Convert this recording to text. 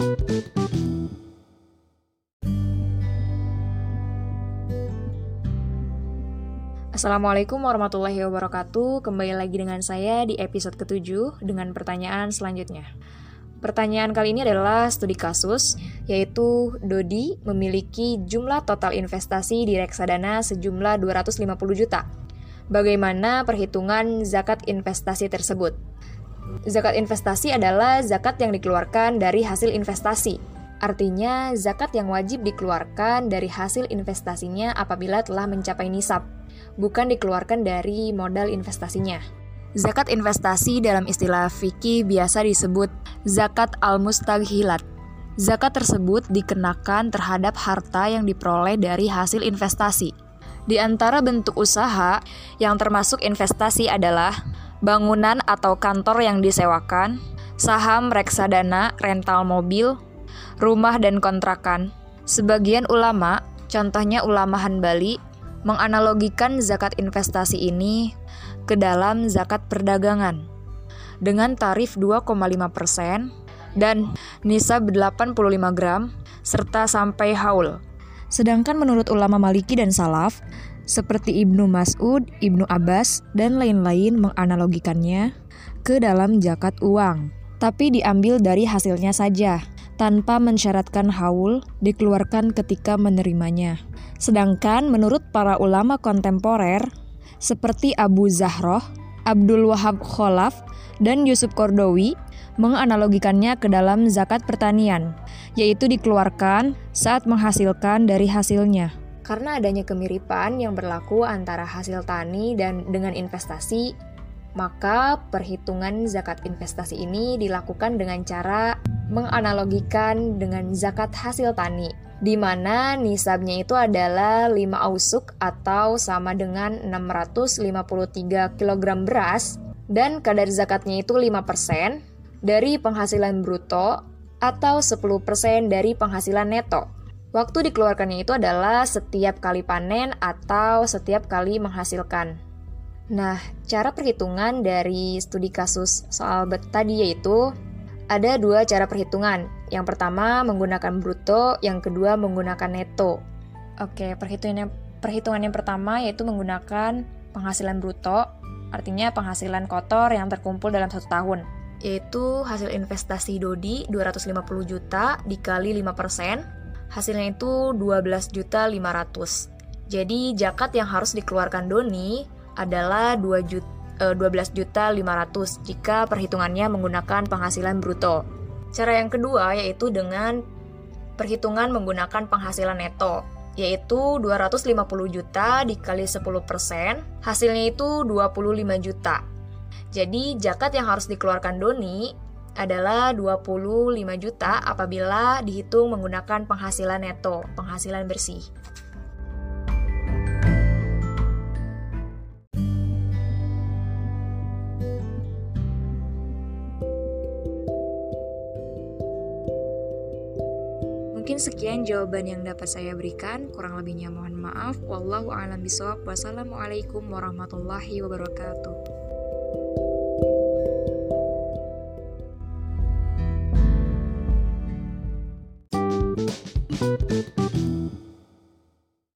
Assalamualaikum warahmatullahi wabarakatuh. Kembali lagi dengan saya di episode ketujuh dengan pertanyaan selanjutnya. Pertanyaan kali ini adalah studi kasus, yaitu Dodi memiliki jumlah total investasi di reksadana sejumlah 250 juta. Bagaimana perhitungan zakat investasi tersebut? Zakat investasi adalah zakat yang dikeluarkan dari hasil investasi. Artinya, zakat yang wajib dikeluarkan dari hasil investasinya apabila telah mencapai nisab bukan dikeluarkan dari modal investasinya. Zakat investasi dalam istilah fikih biasa disebut zakat al-mustaghilat. Zakat tersebut dikenakan terhadap harta yang diperoleh dari hasil investasi. Di antara bentuk usaha yang termasuk investasi adalah bangunan atau kantor yang disewakan, saham reksadana, rental mobil, rumah dan kontrakan. Sebagian ulama, contohnya ulama Hanbali, menganalogikan zakat investasi ini ke dalam zakat perdagangan dengan tarif 2,5% dan nisab 85 gram serta sampai haul. Sedangkan menurut ulama Maliki dan Salaf, seperti Ibnu Mas'ud, Ibnu Abbas, dan lain-lain menganalogikannya ke dalam zakat uang, tapi diambil dari hasilnya saja, tanpa mensyaratkan haul dikeluarkan ketika menerimanya. Sedangkan menurut para ulama kontemporer seperti Abu Zahroh, Abdul Wahab Kholaf, dan Yusuf Kordowi menganalogikannya ke dalam zakat pertanian, yaitu dikeluarkan saat menghasilkan dari hasilnya. Karena adanya kemiripan yang berlaku antara hasil tani dan dengan investasi, maka perhitungan zakat investasi ini dilakukan dengan cara menganalogikan dengan zakat hasil tani di mana nisabnya itu adalah 5 ausuk atau sama dengan 653 kg beras dan kadar zakatnya itu 5% dari penghasilan bruto atau 10% dari penghasilan neto. Waktu dikeluarkannya itu adalah setiap kali panen atau setiap kali menghasilkan. Nah, cara perhitungan dari studi kasus soal tadi yaitu ada dua cara perhitungan, yang pertama menggunakan bruto, yang kedua menggunakan neto. Oke, perhitungan perhitungan yang pertama yaitu menggunakan penghasilan bruto, artinya penghasilan kotor yang terkumpul dalam satu tahun, yaitu hasil investasi Dodi 250 juta dikali 5%, hasilnya itu 12 juta 500. Jadi zakat yang harus dikeluarkan Doni adalah 2 juta 12 juta 500 jika perhitungannya menggunakan penghasilan bruto. Cara yang kedua yaitu dengan perhitungan menggunakan penghasilan neto, yaitu 250 juta dikali 10%, hasilnya itu 25 juta. Jadi zakat yang harus dikeluarkan Doni adalah 25 juta apabila dihitung menggunakan penghasilan neto, penghasilan bersih. Mungkin sekian jawaban yang dapat saya berikan. Kurang lebihnya mohon maaf. Wallahu a'lam bishawab. Wassalamualaikum warahmatullahi wabarakatuh.